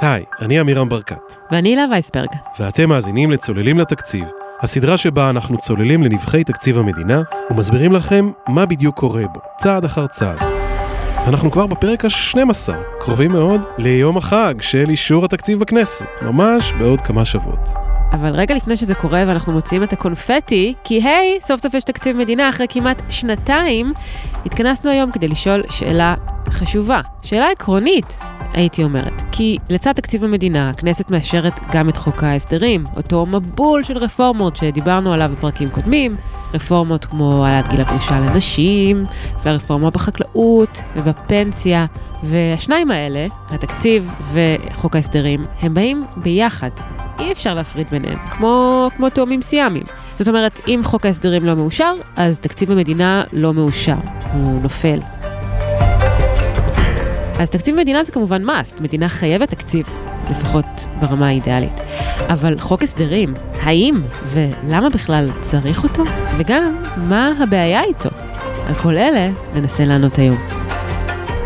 היי, אני עמירם ברקת. ואני הילה וייסברג. ואתם מאזינים לצוללים לתקציב, הסדרה שבה אנחנו צוללים לנבחי תקציב המדינה ומסבירים לכם מה בדיוק קורה בו, צעד אחר צעד. אנחנו כבר בפרק ה-12, קרובים מאוד ליום החג של אישור התקציב בכנסת, ממש בעוד כמה שבועות. אבל רגע לפני שזה קורה ואנחנו מוציאים את הקונפטי, כי היי, סוף סוף יש תקציב מדינה אחרי כמעט שנתיים, התכנסנו היום כדי לשאול שאלה חשובה, שאלה עקרונית, הייתי אומרת. כי לצד תקציב המדינה, הכנסת מאשרת גם את חוק ההסדרים, אותו מבול של רפורמות שדיברנו עליו בפרקים קודמים, רפורמות כמו העלאת גיל הפרישה לנשים, והרפורמה בחקלאות ובפנסיה, והשניים האלה, התקציב וחוק ההסדרים, הם באים ביחד. אי אפשר להפריד ביניהם, כמו, כמו תאומים סיאמיים. זאת אומרת, אם חוק ההסדרים לא מאושר, אז תקציב המדינה לא מאושר, הוא נופל. אז תקציב מדינה זה כמובן must, מדינה חייבת תקציב, לפחות ברמה האידיאלית. אבל חוק הסדרים, האם ולמה בכלל צריך אותו? וגם, מה הבעיה איתו? על כל אלה ננסה לענות היום.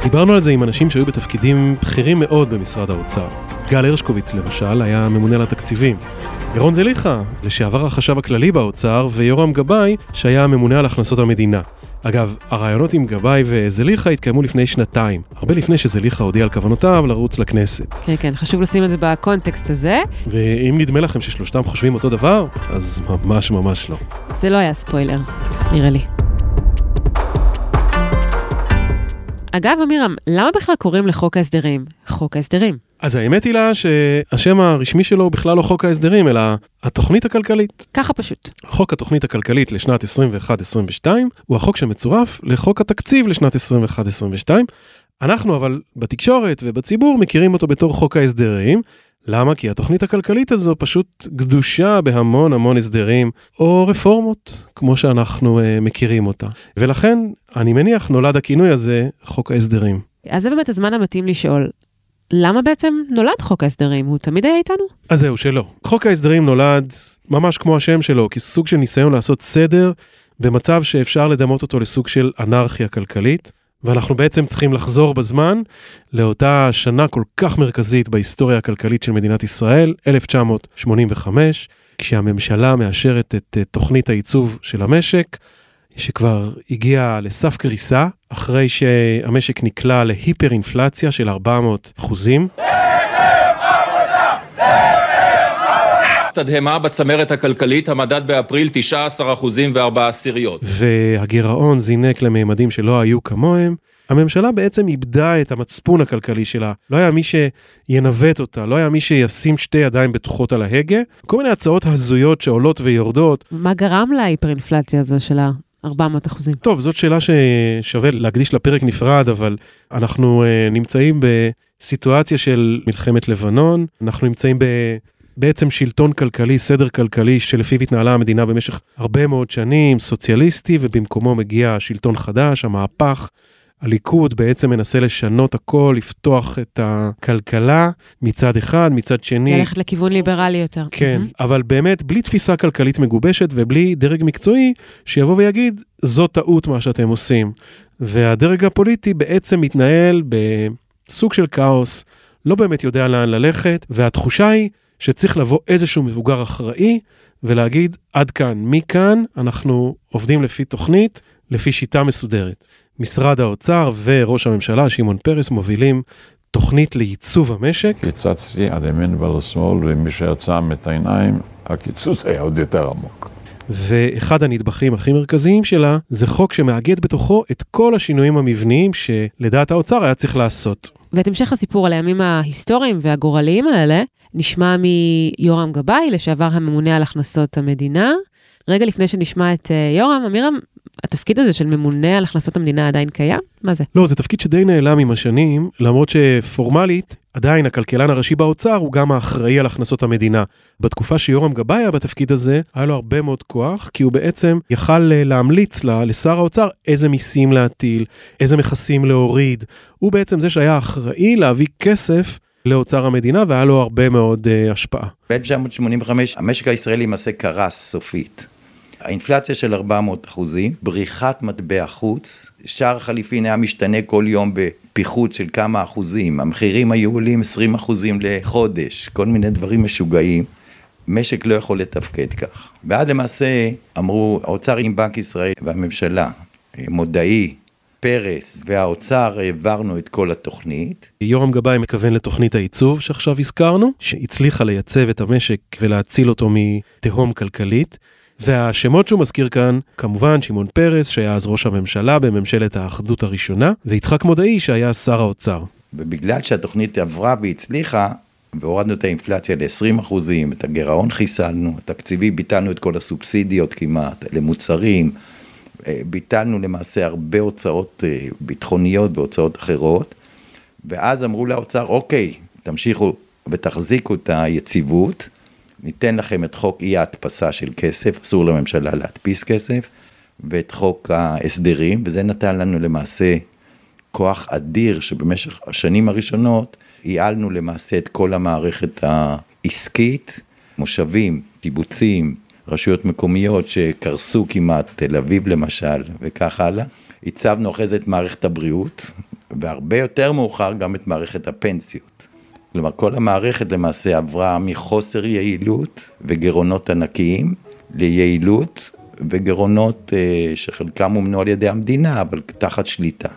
דיברנו על זה עם אנשים שהיו בתפקידים בכירים מאוד במשרד האוצר. גל הרשקוביץ למשל היה ממונה לתקציבים. ירון זליכה, לשעבר החשב הכללי באוצר, ויורם גבאי, שהיה הממונה על הכנסות המדינה. אגב, הרעיונות עם גבאי וזליכה התקיימו לפני שנתיים, הרבה לפני שזליכה הודיע על כוונותיו לרוץ לכנסת. כן, כן, חשוב לשים את זה בקונטקסט הזה. ואם נדמה לכם ששלושתם חושבים אותו דבר, אז ממש ממש לא. זה לא היה ספוילר, נראה לי. אגב, אמירם, למה בכלל קוראים לחוק ההסדרים חוק ההסדרים? אז האמת היא לה שהשם הרשמי שלו הוא בכלל לא חוק ההסדרים, אלא התוכנית הכלכלית. ככה פשוט. חוק התוכנית הכלכלית לשנת 21-22 הוא החוק שמצורף לחוק התקציב לשנת 21-22. אנחנו אבל בתקשורת ובציבור מכירים אותו בתור חוק ההסדרים. למה? כי התוכנית הכלכלית הזו פשוט גדושה בהמון המון הסדרים או רפורמות, כמו שאנחנו uh, מכירים אותה. ולכן, אני מניח, נולד הכינוי הזה, חוק ההסדרים. אז זה באמת הזמן המתאים לשאול, למה בעצם נולד חוק ההסדרים? הוא תמיד היה איתנו? אז זהו, שלא. חוק ההסדרים נולד ממש כמו השם שלו, כסוג של ניסיון לעשות סדר במצב שאפשר לדמות אותו לסוג של אנרכיה כלכלית. ואנחנו בעצם צריכים לחזור בזמן לאותה שנה כל כך מרכזית בהיסטוריה הכלכלית של מדינת ישראל, 1985, כשהממשלה מאשרת את תוכנית הייצוב של המשק, שכבר הגיע לסף קריסה, אחרי שהמשק נקלע להיפר-אינפלציה של 400 אחוזים. תדהמה בצמרת הכלכלית, המדד באפריל 19 אחוזים וארבע עשיריות. והגירעון זינק לממדים שלא היו כמוהם. הממשלה בעצם איבדה את המצפון הכלכלי שלה. לא היה מי שינווט אותה, לא היה מי שישים שתי ידיים בטוחות על ההגה. כל מיני הצעות הזויות שעולות ויורדות. מה גרם להיפר-אינפלציה הזו של ה... 400 אחוזים. טוב, זאת שאלה ששווה להקדיש לפרק נפרד, אבל אנחנו uh, נמצאים בסיטואציה של מלחמת לבנון, אנחנו נמצאים ב... בעצם שלטון כלכלי, סדר כלכלי שלפיו התנהלה המדינה במשך הרבה מאוד שנים, סוציאליסטי, ובמקומו מגיע שלטון חדש, המהפך. הליכוד בעצם מנסה לשנות הכל, לפתוח את הכלכלה מצד אחד, מצד שני. ללכת לכיוון ליברלי יותר. כן, mm-hmm. אבל באמת בלי תפיסה כלכלית מגובשת ובלי דרג מקצועי שיבוא ויגיד, זו טעות מה שאתם עושים. והדרג הפוליטי בעצם מתנהל בסוג של כאוס, לא באמת יודע לאן ללכת, והתחושה היא שצריך לבוא איזשהו מבוגר אחראי ולהגיד, עד כאן, מכאן אנחנו עובדים לפי תוכנית, לפי שיטה מסודרת. משרד האוצר וראש הממשלה, שמעון פרס, מובילים תוכנית לייצוב המשק. קיצצתי על ימין ועל השמאל, ומי שיצא את העיניים, הקיצוץ היה עוד יותר עמוק. ואחד הנדבכים הכי מרכזיים שלה זה חוק שמאגד בתוכו את כל השינויים המבניים שלדעת האוצר היה צריך לעשות. ואת המשך הסיפור על הימים ההיסטוריים והגורליים האלה נשמע מיורם גבאי, לשעבר הממונה על הכנסות המדינה. רגע לפני שנשמע את uh, יורם, אמירם, התפקיד הזה של ממונה על הכנסות המדינה עדיין קיים? מה זה? לא, זה תפקיד שדי נעלם עם השנים, למרות שפורמלית, עדיין הכלכלן הראשי באוצר הוא גם האחראי על הכנסות המדינה. בתקופה שיורם גבאי היה בתפקיד הזה, היה לו הרבה מאוד כוח, כי הוא בעצם יכל אה, להמליץ לה, לשר האוצר איזה מיסים להטיל, איזה מכסים להוריד. הוא בעצם זה שהיה אחראי להביא כסף לאוצר המדינה, והיה לו הרבה מאוד uh, השפעה. ב-1985 המשק הישראלי למעשה קרס סופית. האינפלציה של 400 אחוזים, בריחת מטבע חוץ, שער חליפין היה משתנה כל יום בפיחות של כמה אחוזים, המחירים היו עולים 20 אחוזים לחודש, כל מיני דברים משוגעים. משק לא יכול לתפקד כך. ואז למעשה אמרו, האוצר עם בנק ישראל והממשלה, מודעי, פרס והאוצר העברנו את כל התוכנית. יורם גבאי מכוון לתוכנית הייצוב שעכשיו הזכרנו, שהצליחה לייצב את המשק ולהציל אותו מתהום כלכלית. והשמות שהוא מזכיר כאן, כמובן שמעון פרס, שהיה אז ראש הממשלה בממשלת האחדות הראשונה, ויצחק מודעי, שהיה שר האוצר. ובגלל שהתוכנית עברה והצליחה, והורדנו את האינפלציה ל-20 אחוזים, את הגירעון חיסלנו, התקציבי ביטלנו את כל הסובסידיות כמעט למוצרים, אה, ביטלנו למעשה הרבה הוצאות אה, ביטחוניות והוצאות אחרות, ואז אמרו לאוצר, אוקיי, תמשיכו ותחזיקו את היציבות, ניתן לכם את חוק אי ההדפסה של כסף, אסור לממשלה להדפיס כסף, ואת חוק ההסדרים, וזה נתן לנו למעשה כוח אדיר שבמשך השנים הראשונות ייעלנו למעשה את כל המערכת העסקית, מושבים, קיבוצים, רשויות מקומיות שקרסו כמעט, תל אביב למשל, וכך הלאה. הצבנו אחרי זה את מערכת הבריאות, והרבה יותר מאוחר גם את מערכת הפנסיות. כלומר, כל המערכת למעשה עברה מחוסר יעילות וגירעונות ענקיים ליעילות וגירעונות אה, שחלקם הומנו על ידי המדינה, אבל תחת שליטה.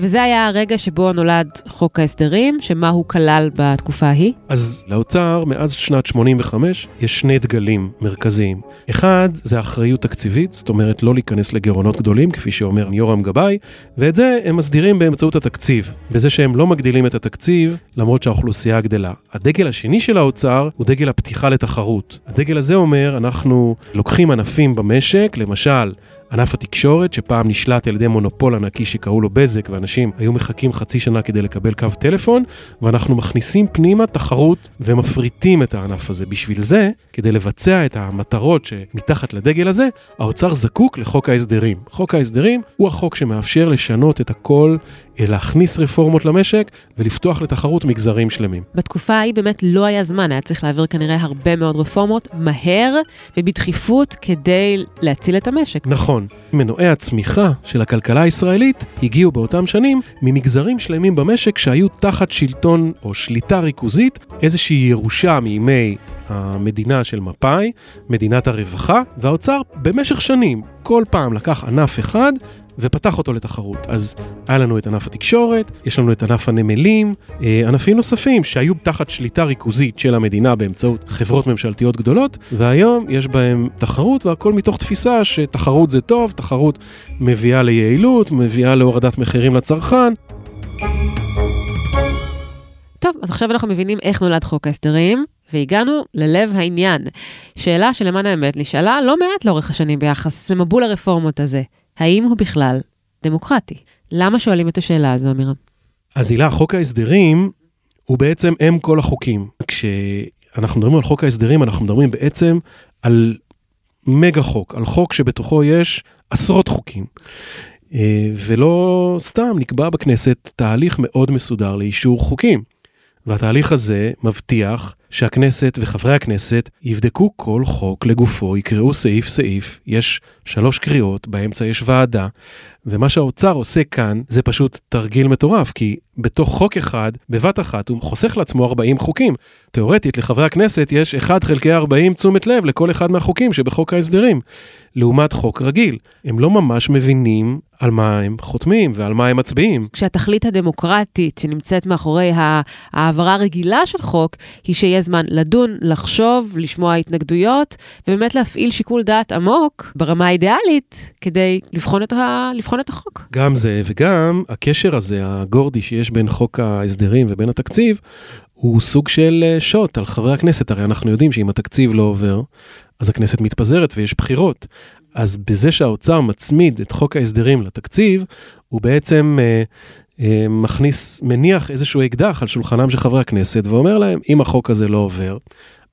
וזה היה הרגע שבו נולד חוק ההסדרים, שמה הוא כלל בתקופה ההיא? אז לאוצר, מאז שנת 85, יש שני דגלים מרכזיים. אחד, זה אחריות תקציבית, זאת אומרת לא להיכנס לגירעונות גדולים, כפי שאומר יורם גבאי, ואת זה הם מסדירים באמצעות התקציב, בזה שהם לא מגדילים את התקציב, למרות שהאוכלוסייה גדלה. הדגל השני של האוצר הוא דגל הפתיחה לתחרות. הדגל הזה אומר, אנחנו לוקחים ענפים במשק, למשל, ענף התקשורת, שפעם נשלט על ידי מונופול ענקי שקראו לו בזק, ואנשים היו מחכים חצי שנה כדי לקבל קו טלפון, ואנחנו מכניסים פנימה תחרות ומפריטים את הענף הזה. בשביל זה, כדי לבצע את המטרות שמתחת לדגל הזה, האוצר זקוק לחוק ההסדרים. חוק ההסדרים הוא החוק שמאפשר לשנות את הכל, להכניס רפורמות למשק ולפתוח לתחרות מגזרים שלמים. בתקופה ההיא באמת לא היה זמן, היה צריך להעביר כנראה הרבה מאוד רפורמות מהר ובדחיפות כדי להציל את המשק. נכון, מנועי הצמיחה של הכלכלה הישראלית הגיעו באותם שנים ממגזרים שלמים במשק שהיו תחת שלטון או שליטה ריכוזית, איזושהי ירושה מימי המדינה של מפא"י, מדינת הרווחה, והאוצר במשך שנים, כל פעם לקח ענף אחד ופתח אותו לתחרות. אז היה לנו את ענף התקשורת, יש לנו את ענף הנמלים, אה, ענפים נוספים שהיו תחת שליטה ריכוזית של המדינה באמצעות חברות ממשלתיות גדולות, והיום יש בהם תחרות, והכל מתוך תפיסה שתחרות זה טוב, תחרות מביאה ליעילות, מביאה להורדת מחירים לצרכן. טוב, אז עכשיו אנחנו מבינים איך נולד חוק ההסדרים, והגענו ללב העניין. שאלה שלמען האמת נשאלה לא מעט לאורך השנים ביחס למבול הרפורמות הזה. האם הוא בכלל דמוקרטי? למה שואלים את השאלה הזו, אמירם? אז הילה, חוק ההסדרים הוא בעצם אם כל החוקים. כשאנחנו מדברים על חוק ההסדרים, אנחנו מדברים בעצם על מגה חוק, על חוק שבתוכו יש עשרות חוקים. אה, ולא סתם נקבע בכנסת תהליך מאוד מסודר לאישור חוקים. והתהליך הזה מבטיח שהכנסת וחברי הכנסת יבדקו כל חוק לגופו, יקראו סעיף סעיף, יש שלוש קריאות, באמצע יש ועדה, ומה שהאוצר עושה כאן זה פשוט תרגיל מטורף, כי בתוך חוק אחד, בבת אחת, הוא חוסך לעצמו 40 חוקים. תאורטית, לחברי הכנסת יש 1 חלקי 40 תשומת לב לכל אחד מהחוקים שבחוק ההסדרים. לעומת חוק רגיל, הם לא ממש מבינים על מה הם חותמים ועל מה הם מצביעים. כשהתכלית הדמוקרטית שנמצאת מאחורי העברה הרגילה של חוק, היא שיהיה זמן לדון, לחשוב, לשמוע התנגדויות, ובאמת להפעיל שיקול דעת עמוק ברמה האידיאלית, כדי לבחון את, ה... את החוק. גם זה, וגם הקשר הזה, הגורדי שיש בין חוק ההסדרים ובין התקציב, הוא סוג של אה, שוט על חברי הכנסת. הרי אנחנו יודעים שאם התקציב לא עובר, אז הכנסת מתפזרת ויש בחירות. אז בזה שהאוצר מצמיד את חוק ההסדרים לתקציב, הוא בעצם אה, אה, מכניס, מניח איזשהו אקדח על שולחנם של חברי הכנסת ואומר להם, אם החוק הזה לא עובר,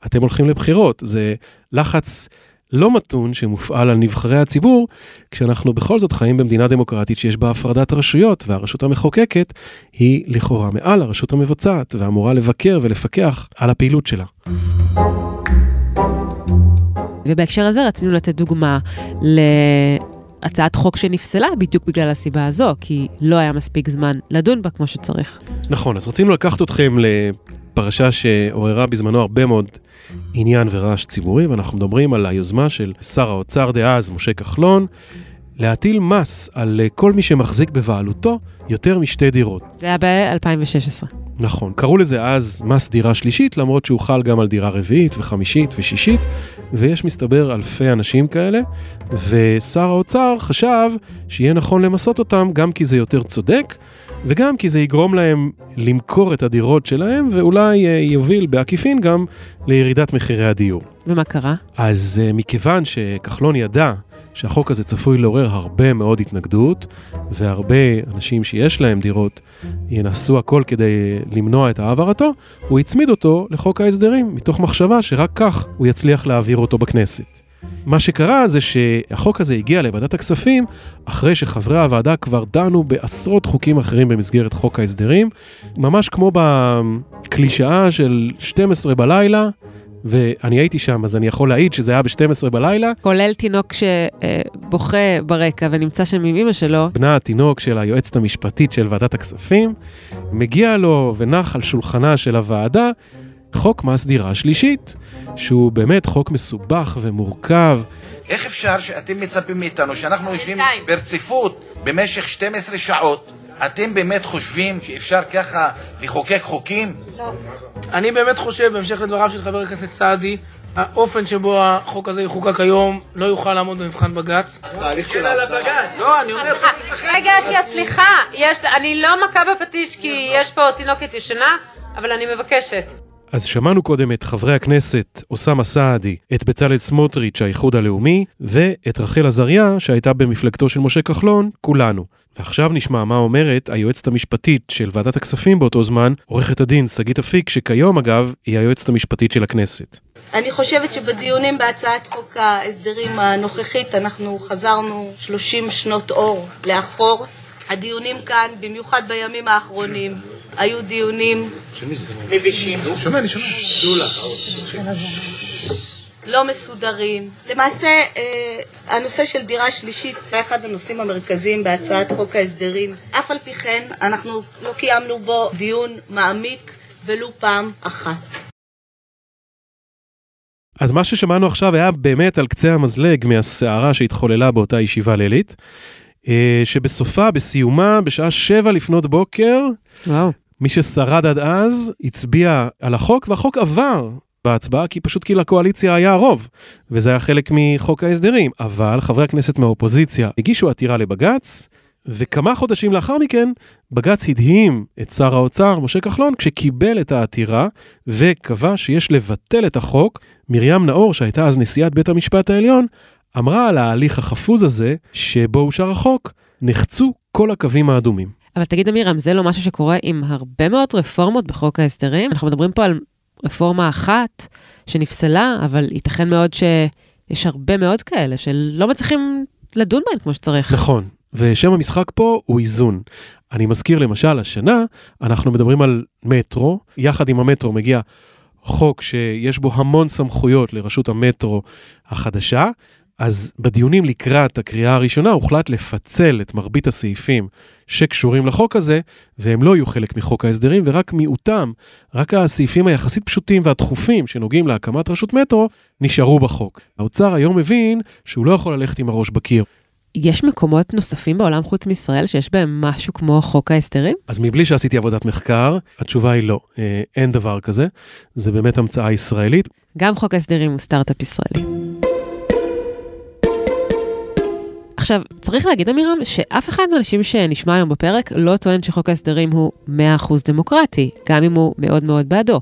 אתם הולכים לבחירות. זה לחץ לא מתון שמופעל על נבחרי הציבור, כשאנחנו בכל זאת חיים במדינה דמוקרטית שיש בה הפרדת רשויות, והרשות המחוקקת היא לכאורה מעל הרשות המבצעת, ואמורה לבקר ולפקח על הפעילות שלה. ובהקשר הזה רצינו לתת דוגמה להצעת חוק שנפסלה בדיוק בגלל הסיבה הזו, כי לא היה מספיק זמן לדון בה כמו שצריך. נכון, אז רצינו לקחת אתכם לפרשה שעוררה בזמנו הרבה מאוד עניין ורעש ציבורי, ואנחנו מדברים על היוזמה של שר האוצר דאז, משה כחלון, להטיל מס על אה, כל מי שמחזיק בבעלותו יותר משתי דירות. זה היה ב-2016. נכון, קראו לזה אז מס דירה שלישית, למרות שהוא חל גם על דירה רביעית וחמישית ושישית, ויש מסתבר אלפי אנשים כאלה, ושר האוצר חשב שיהיה נכון למסות אותם גם כי זה יותר צודק, וגם כי זה יגרום להם למכור את הדירות שלהם, ואולי אה, יוביל בעקיפין גם לירידת מחירי הדיור. ומה קרה? אז אה, מכיוון שכחלון ידע שהחוק הזה צפוי לעורר הרבה מאוד התנגדות, והרבה אנשים שיש להם דירות ינסו הכל כדי למנוע את העברתו, הוא הצמיד אותו לחוק ההסדרים, מתוך מחשבה שרק כך הוא יצליח להעביר אותו בכנסת. מה שקרה זה שהחוק הזה הגיע לוועדת הכספים אחרי שחברי הוועדה כבר דנו בעשרות חוקים אחרים במסגרת חוק ההסדרים, ממש כמו בקלישאה של 12 בלילה, ואני הייתי שם, אז אני יכול להעיד שזה היה ב-12 בלילה. כולל תינוק שבוכה ברקע ונמצא שם עם אמא שלו. בנה התינוק של היועצת המשפטית של ועדת הכספים, מגיע לו ונח על שולחנה של הוועדה חוק מס דירה שלישית, שהוא באמת חוק מסובך ומורכב. איך אפשר שאתם מצפים מאיתנו שאנחנו יושבים ברציפות במשך 12 שעות אתם באמת חושבים שאפשר ככה לחוקק חוקים? לא. אני באמת חושב, בהמשך לדבריו של חבר הכנסת סעדי, האופן שבו החוק הזה יחוקק היום לא יוכל לעמוד במבחן בג"ץ. ההליך של הבג"ץ. לא, אני אומר... רגע, שנייה, סליחה. אני לא מכה בפטיש כי יש פה תינוקת ישנה, אבל אני מבקשת. אז שמענו קודם את חברי הכנסת אוסאמה סעדי, את בצלאל סמוטריץ', האיחוד הלאומי, ואת רחל עזריה, שהייתה במפלגתו של משה כחלון, כולנו. ועכשיו נשמע מה אומרת היועצת המשפטית של ועדת הכספים באותו זמן, עורכת הדין שגית אפיק, שכיום אגב היא היועצת המשפטית של הכנסת. אני חושבת שבדיונים בהצעת חוק ההסדרים הנוכחית אנחנו חזרנו 30 שנות אור לאחור. הדיונים כאן, במיוחד בימים האחרונים, היו דיונים מבישים. לא מסודרים. למעשה, אה, הנושא של דירה שלישית זה אחד הנושאים המרכזיים בהצעת חוק ההסדרים. אף על פי כן, אנחנו לא קיימנו בו דיון מעמיק ולו פעם אחת. אז מה ששמענו עכשיו היה באמת על קצה המזלג מהסערה שהתחוללה באותה ישיבה לילית, אה, שבסופה, בסיומה, בשעה שבע לפנות בוקר, וואו. מי ששרד עד אז הצביע על החוק, והחוק עבר בהצבעה, כי פשוט כי לקואליציה היה רוב, וזה היה חלק מחוק ההסדרים. אבל חברי הכנסת מהאופוזיציה הגישו עתירה לבג"ץ, וכמה חודשים לאחר מכן, בג"ץ הדהים את שר האוצר, משה כחלון, כשקיבל את העתירה וקבע שיש לבטל את החוק. מרים נאור, שהייתה אז נשיאת בית המשפט העליון, אמרה על ההליך החפוז הזה, שבו אושר החוק, נחצו כל הקווים האדומים. אבל תגיד, אמירם, זה לא משהו שקורה עם הרבה מאוד רפורמות בחוק ההסדרים? אנחנו מדברים פה על רפורמה אחת שנפסלה, אבל ייתכן מאוד שיש הרבה מאוד כאלה שלא מצליחים לדון בהן כמו שצריך. נכון, ושם המשחק פה הוא איזון. אני מזכיר למשל, השנה אנחנו מדברים על מטרו, יחד עם המטרו מגיע חוק שיש בו המון סמכויות לרשות המטרו החדשה, אז בדיונים לקראת הקריאה הראשונה הוחלט לפצל את מרבית הסעיפים שקשורים לחוק הזה, והם לא יהיו חלק מחוק ההסדרים, ורק מיעוטם, רק הסעיפים היחסית פשוטים והדחופים שנוגעים להקמת רשות מטרו, נשארו בחוק. האוצר היום מבין שהוא לא יכול ללכת עם הראש בקיר. יש מקומות נוספים בעולם חוץ מישראל שיש בהם משהו כמו חוק ההסדרים? אז מבלי שעשיתי עבודת מחקר, התשובה היא לא, אה, אין דבר כזה, זה באמת המצאה ישראלית. גם חוק ההסדרים הוא סטארט-אפ ישראלי. עכשיו, צריך להגיד, אמירם, שאף אחד מהאנשים שנשמע היום בפרק לא טוען שחוק ההסדרים הוא 100% דמוקרטי, גם אם הוא מאוד מאוד בעדו.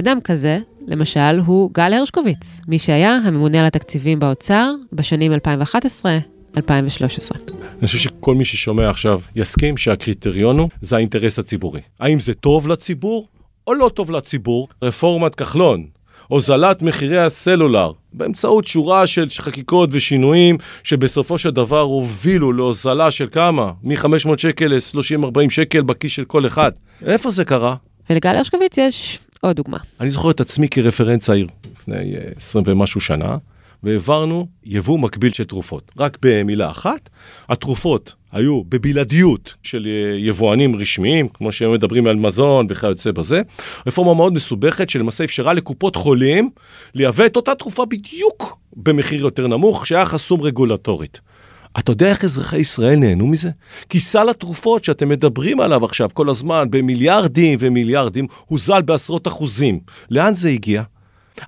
אדם כזה, למשל, הוא גל הרשקוביץ, מי שהיה הממונה על התקציבים באוצר בשנים 2011 2013. אני חושב שכל מי ששומע עכשיו יסכים שהקריטריון הוא, זה האינטרס הציבורי. האם זה טוב לציבור או לא טוב לציבור? רפורמת כחלון, הוזלת מחירי הסלולר, באמצעות שורה של חקיקות ושינויים שבסופו של דבר הובילו להוזלה של כמה? מ-500 שקל ל-30-40 שקל בכיס של כל אחד. איפה זה קרה? ולגל הרשקוביץ יש עוד דוגמה. אני זוכר את עצמי כרפרנט צעיר, לפני 20 ומשהו שנה. והעברנו יבוא מקביל של תרופות. רק במילה אחת, התרופות היו בבלעדיות של אה, יבואנים רשמיים, כמו שהם מדברים על מזון וכיוצא בזה. רפורמה מאוד מסובכת שלמעשה אפשרה לקופות חולים לייבא את אותה תרופה בדיוק במחיר יותר נמוך, שהיה חסום רגולטורית. אתה יודע איך אזרחי ישראל נהנו מזה? כי סל התרופות שאתם מדברים עליו עכשיו כל הזמן במיליארדים ומיליארדים, הוזל בעשרות אחוזים. לאן זה הגיע?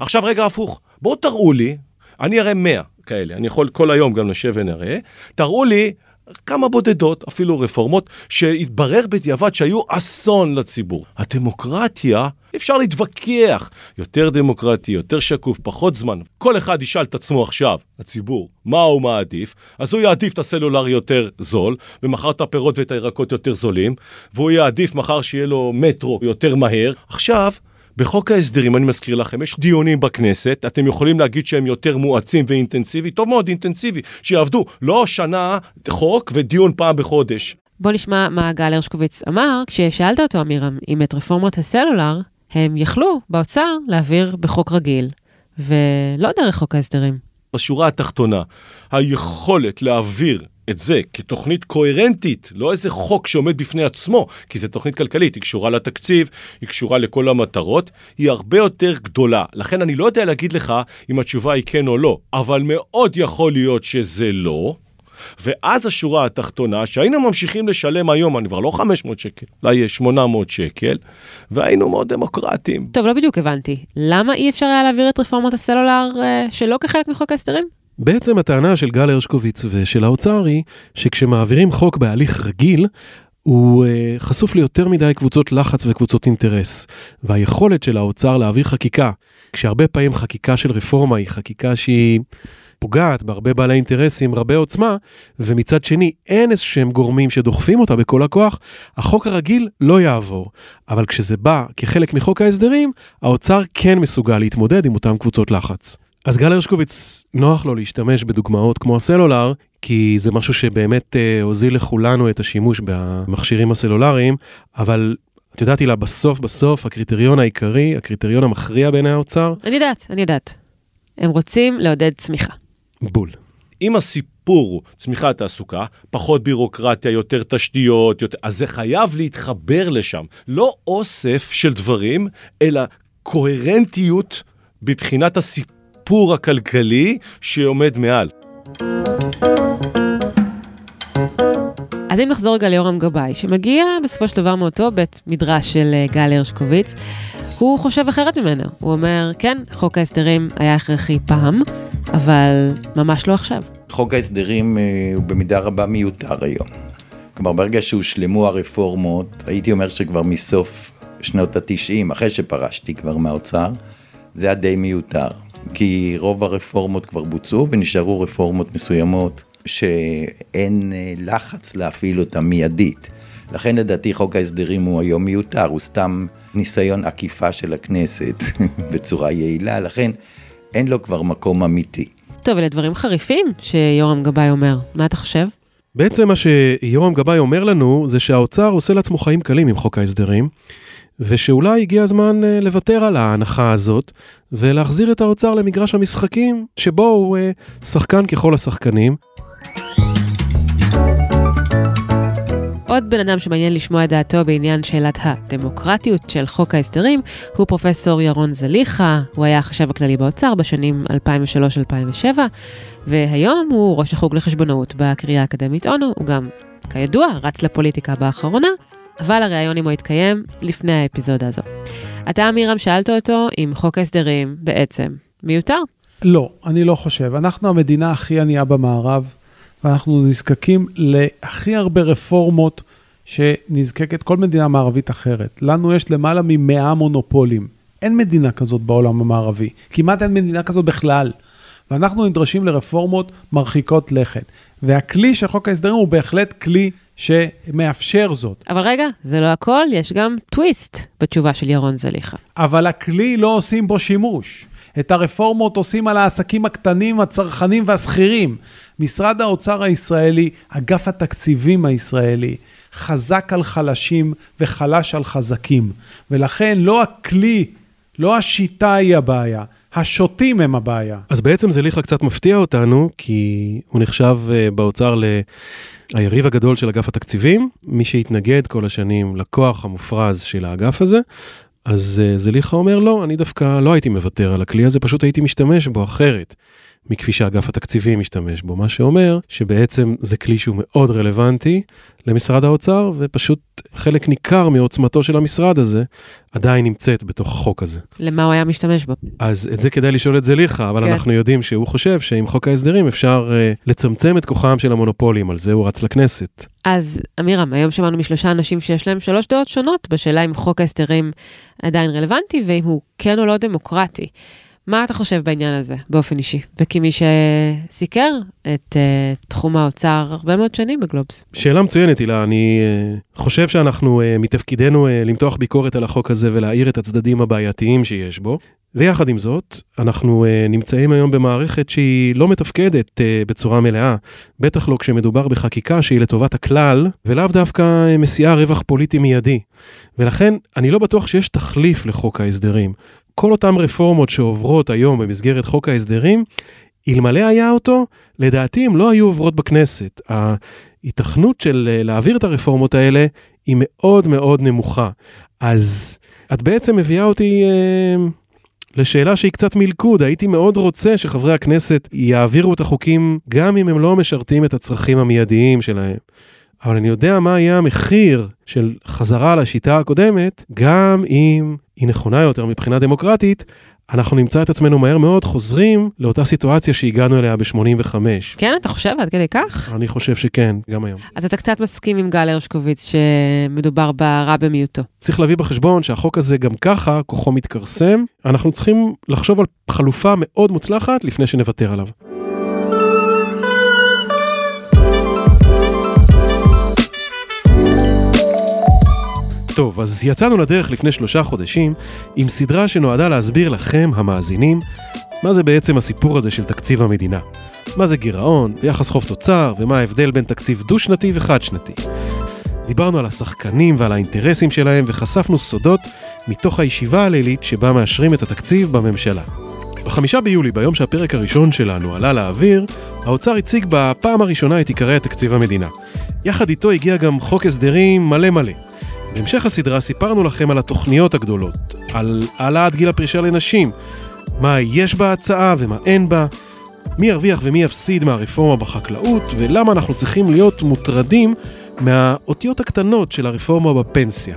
עכשיו רגע הפוך, בואו תראו לי, אני אראה 100 כאלה, אני יכול כל היום גם לשב ונראה, תראו לי כמה בודדות, אפילו רפורמות, שהתברר בדיעבד שהיו אסון לציבור. הדמוקרטיה, אפשר להתווכח. יותר דמוקרטי, יותר שקוף, פחות זמן. כל אחד ישאל את עצמו עכשיו, הציבור, מה הוא מעדיף, אז הוא יעדיף את הסלולר יותר זול, ומחר את הפירות ואת הירקות יותר זולים, והוא יעדיף מחר שיהיה לו מטרו יותר מהר. עכשיו, בחוק ההסדרים, אני מזכיר לכם, יש דיונים בכנסת, אתם יכולים להגיד שהם יותר מואצים ואינטנסיבי, טוב מאוד, אינטנסיבי, שיעבדו לא שנה חוק ודיון פעם בחודש. בוא נשמע מה גל הרשקוביץ אמר כששאלת אותו, אמירם, אם את רפורמת הסלולר הם יכלו באוצר להעביר בחוק רגיל, ולא דרך חוק ההסדרים. בשורה התחתונה, היכולת להעביר את זה כתוכנית קוהרנטית, לא איזה חוק שעומד בפני עצמו, כי זו תוכנית כלכלית, היא קשורה לתקציב, היא קשורה לכל המטרות, היא הרבה יותר גדולה. לכן אני לא יודע להגיד לך אם התשובה היא כן או לא, אבל מאוד יכול להיות שזה לא. ואז השורה התחתונה, שהיינו ממשיכים לשלם היום, אני כבר לא 500 שקל, אולי 800 שקל, והיינו מאוד דמוקרטיים. טוב, לא בדיוק הבנתי. למה אי אפשר היה להעביר את רפורמת הסלולר אה, שלא כחלק מחוק ההסדרים? בעצם הטענה של גל הרשקוביץ ושל האוצר היא שכשמעבירים חוק בהליך רגיל, הוא uh, חשוף ליותר מדי קבוצות לחץ וקבוצות אינטרס. והיכולת של האוצר להעביר חקיקה, כשהרבה פעמים חקיקה של רפורמה היא חקיקה שהיא פוגעת בהרבה בעלי אינטרסים רבי עוצמה, ומצד שני אין איזה שהם גורמים שדוחפים אותה בכל הכוח, החוק הרגיל לא יעבור. אבל כשזה בא כחלק מחוק ההסדרים, האוצר כן מסוגל להתמודד עם אותם קבוצות לחץ. אז גל הרשקוביץ, נוח לו להשתמש בדוגמאות כמו הסלולר, כי זה משהו שבאמת אה, הוזיל לכולנו את השימוש במכשירים הסלולריים, אבל את יודעת, הילה, בסוף בסוף הקריטריון העיקרי, הקריטריון המכריע בעיני האוצר, אני יודעת, אני יודעת. הם רוצים לעודד צמיחה. בול. אם הסיפור הוא צמיחת תעסוקה, פחות בירוקרטיה, יותר תשתיות, יותר... אז זה חייב להתחבר לשם. לא אוסף של דברים, אלא קוהרנטיות מבחינת הסיפור הכלכלי שעומד מעל. אז אם נחזור רגע ליורם גבאי, שמגיע בסופו של דבר מאותו בית מדרש של אה, גל הרשקוביץ, הוא חושב אחרת ממנו. הוא אומר, כן, חוק ההסדרים היה הכרחי פעם, אבל ממש לא עכשיו. חוק ההסדרים אה, הוא במידה רבה מיותר היום. כלומר, ברגע שהושלמו הרפורמות, הייתי אומר שכבר מסוף שנות התשעים, אחרי שפרשתי כבר מהאוצר, זה היה די מיותר. כי רוב הרפורמות כבר בוצעו ונשארו רפורמות מסוימות שאין אה, לחץ להפעיל אותן מיידית. לכן לדעתי חוק ההסדרים הוא היום מיותר, הוא סתם ניסיון עקיפה של הכנסת בצורה יעילה, לכן אין לו כבר מקום אמיתי. טוב, אלה דברים חריפים שיורם גבאי אומר. מה אתה חושב? בעצם מה שיורם גבאי אומר לנו זה שהאוצר עושה לעצמו חיים קלים עם חוק ההסדרים, ושאולי הגיע הזמן אה, לוותר על ההנחה הזאת ולהחזיר את האוצר למגרש המשחקים שבו הוא אה, שחקן ככל השחקנים. עוד בן אדם שמעניין לשמוע את דעתו בעניין שאלת הדמוקרטיות של חוק ההסדרים הוא פרופסור ירון זליכה, הוא היה החשב הכללי באוצר בשנים 2003-2007, והיום הוא ראש החוג לחשבונאות בקריאה האקדמית אונו, הוא גם, כידוע, רץ לפוליטיקה באחרונה, אבל הריאיון עמו התקיים לפני האפיזודה הזו. אתה, אמירם, שאלת אותו אם חוק ההסדרים בעצם מיותר. לא, אני לא חושב. אנחנו המדינה הכי ענייה במערב, ואנחנו נזקקים להכי הרבה רפורמות שנזקקת כל מדינה מערבית אחרת. לנו יש למעלה ממאה מונופולים. אין מדינה כזאת בעולם המערבי. כמעט אין מדינה כזאת בכלל. ואנחנו נדרשים לרפורמות מרחיקות לכת. והכלי של חוק ההסדרים הוא בהחלט כלי שמאפשר זאת. אבל רגע, זה לא הכל, יש גם טוויסט בתשובה של ירון זליכה. אבל הכלי לא עושים בו שימוש. את הרפורמות עושים על העסקים הקטנים, הצרכנים והשכירים. משרד האוצר הישראלי, אגף התקציבים הישראלי, חזק על חלשים וחלש על חזקים. ולכן לא הכלי, לא השיטה היא הבעיה. השותים הם הבעיה. אז בעצם זליכה קצת מפתיע אותנו, כי הוא נחשב אה, באוצר ל... היריב הגדול של אגף התקציבים, מי שהתנגד כל השנים לכוח המופרז של האגף הזה, אז אה, זליכה אומר לא, אני דווקא לא הייתי מוותר על הכלי הזה, פשוט הייתי משתמש בו אחרת. מכפי שאגף התקציבים משתמש בו, מה שאומר שבעצם זה כלי שהוא מאוד רלוונטי למשרד האוצר, ופשוט חלק ניכר מעוצמתו של המשרד הזה עדיין נמצאת בתוך החוק הזה. למה הוא היה משתמש בו? אז את זה כדאי לשאול את זליכה, אבל כן. אנחנו יודעים שהוא חושב שעם חוק ההסדרים אפשר uh, לצמצם את כוחם של המונופולים, על זה הוא רץ לכנסת. אז אמירם, היום שמענו משלושה אנשים שיש להם שלוש דעות שונות בשאלה אם חוק ההסדרים עדיין רלוונטי ואם הוא כן או לא דמוקרטי. מה אתה חושב בעניין הזה, באופן אישי? וכמי שסיקר את uh, תחום האוצר הרבה מאוד שנים בגלובס. שאלה מצוינת, הילה. אני uh, חושב שאנחנו uh, מתפקידנו uh, למתוח ביקורת על החוק הזה ולהאיר את הצדדים הבעייתיים שיש בו. ויחד עם זאת, אנחנו uh, נמצאים היום במערכת שהיא לא מתפקדת uh, בצורה מלאה, בטח לא כשמדובר בחקיקה שהיא לטובת הכלל, ולאו דווקא מסיעה רווח פוליטי מיידי. ולכן, אני לא בטוח שיש תחליף לחוק ההסדרים. כל אותן רפורמות שעוברות היום במסגרת חוק ההסדרים, אלמלא היה אותו, לדעתי הם לא היו עוברות בכנסת. ההיתכנות של אה, להעביר את הרפורמות האלה היא מאוד מאוד נמוכה. אז את בעצם מביאה אותי אה, לשאלה שהיא קצת מלכוד. הייתי מאוד רוצה שחברי הכנסת יעבירו את החוקים גם אם הם לא משרתים את הצרכים המיידיים שלהם. אבל אני יודע מה יהיה המחיר של חזרה לשיטה הקודמת, גם אם היא נכונה יותר מבחינה דמוקרטית, אנחנו נמצא את עצמנו מהר מאוד חוזרים לאותה סיטואציה שהגענו אליה ב-85. כן, אתה חושב עד כדי כך? אני חושב שכן, גם היום. אז אתה קצת מסכים עם גל הרשקוביץ שמדובר ברע במיעוטו. צריך להביא בחשבון שהחוק הזה גם ככה, כוחו מתכרסם. אנחנו צריכים לחשוב על חלופה מאוד מוצלחת לפני שנוותר עליו. טוב, אז יצאנו לדרך לפני שלושה חודשים עם סדרה שנועדה להסביר לכם, המאזינים, מה זה בעצם הסיפור הזה של תקציב המדינה. מה זה גירעון, ויחס חוב תוצר, ומה ההבדל בין תקציב דו-שנתי וחד-שנתי. דיברנו על השחקנים ועל האינטרסים שלהם וחשפנו סודות מתוך הישיבה הלילית שבה מאשרים את התקציב בממשלה. בחמישה ביולי, ביום שהפרק הראשון שלנו עלה לאוויר, האוצר הציג בפעם הראשונה את עיקרי התקציב המדינה. יחד איתו הגיע גם חוק הסדרים מלא מלא. בהמשך הסדרה סיפרנו לכם על התוכניות הגדולות, על העלאת גיל הפרישה לנשים, מה יש בהצעה ומה אין בה, מי ירוויח ומי יפסיד מהרפורמה בחקלאות, ולמה אנחנו צריכים להיות מוטרדים מהאותיות הקטנות של הרפורמה בפנסיה.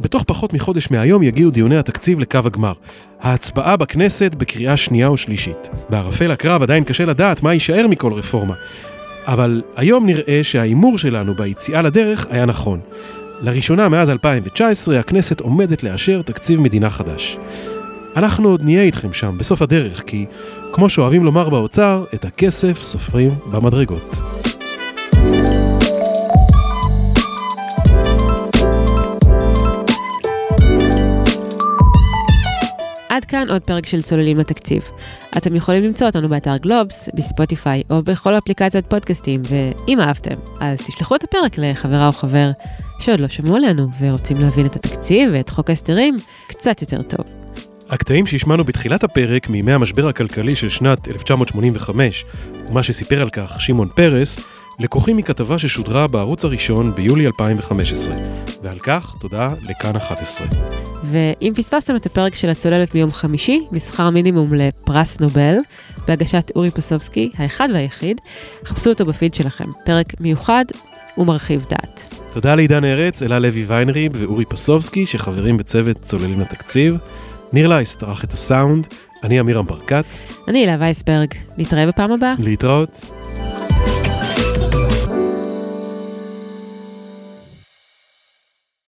בתוך פחות מחודש מהיום יגיעו דיוני התקציב לקו הגמר. ההצבעה בכנסת בקריאה שנייה ושלישית. בערפל הקרב עדיין קשה לדעת מה יישאר מכל רפורמה. אבל היום נראה שההימור שלנו ביציאה לדרך היה נכון. לראשונה מאז 2019 הכנסת עומדת לאשר תקציב מדינה חדש. אנחנו עוד נהיה איתכם שם בסוף הדרך, כי כמו שאוהבים לומר באוצר, את הכסף סופרים במדרגות. עד כאן עוד פרק של צוללים לתקציב. אתם יכולים למצוא אותנו באתר גלובס, בספוטיפיי או בכל אפליקציית פודקאסטים, ואם אהבתם, אז תשלחו את הפרק לחברה או חבר שעוד לא שמעו עלינו ורוצים להבין את התקציב ואת חוק ההסדרים קצת יותר טוב. הקטעים שהשמענו בתחילת הפרק מימי המשבר הכלכלי של שנת 1985, ומה שסיפר על כך שמעון פרס, לקוחים מכתבה ששודרה בערוץ הראשון ביולי 2015, ועל כך תודה לכאן 11. ואם פספסתם את הפרק של הצוללת מיום חמישי, משכר מינימום לפרס נובל, בהגשת אורי פסובסקי, האחד והיחיד, חפשו אותו בפיד שלכם. פרק מיוחד ומרחיב דעת. תודה לעידן ארץ, אלה לוי ויינריב ואורי פסובסקי, שחברים בצוות צוללים לתקציב. ניר לייס טרח את הסאונד, אני אמירם ברקת. אני הילה וייסברג, נתראה בפעם הבאה. להתראות.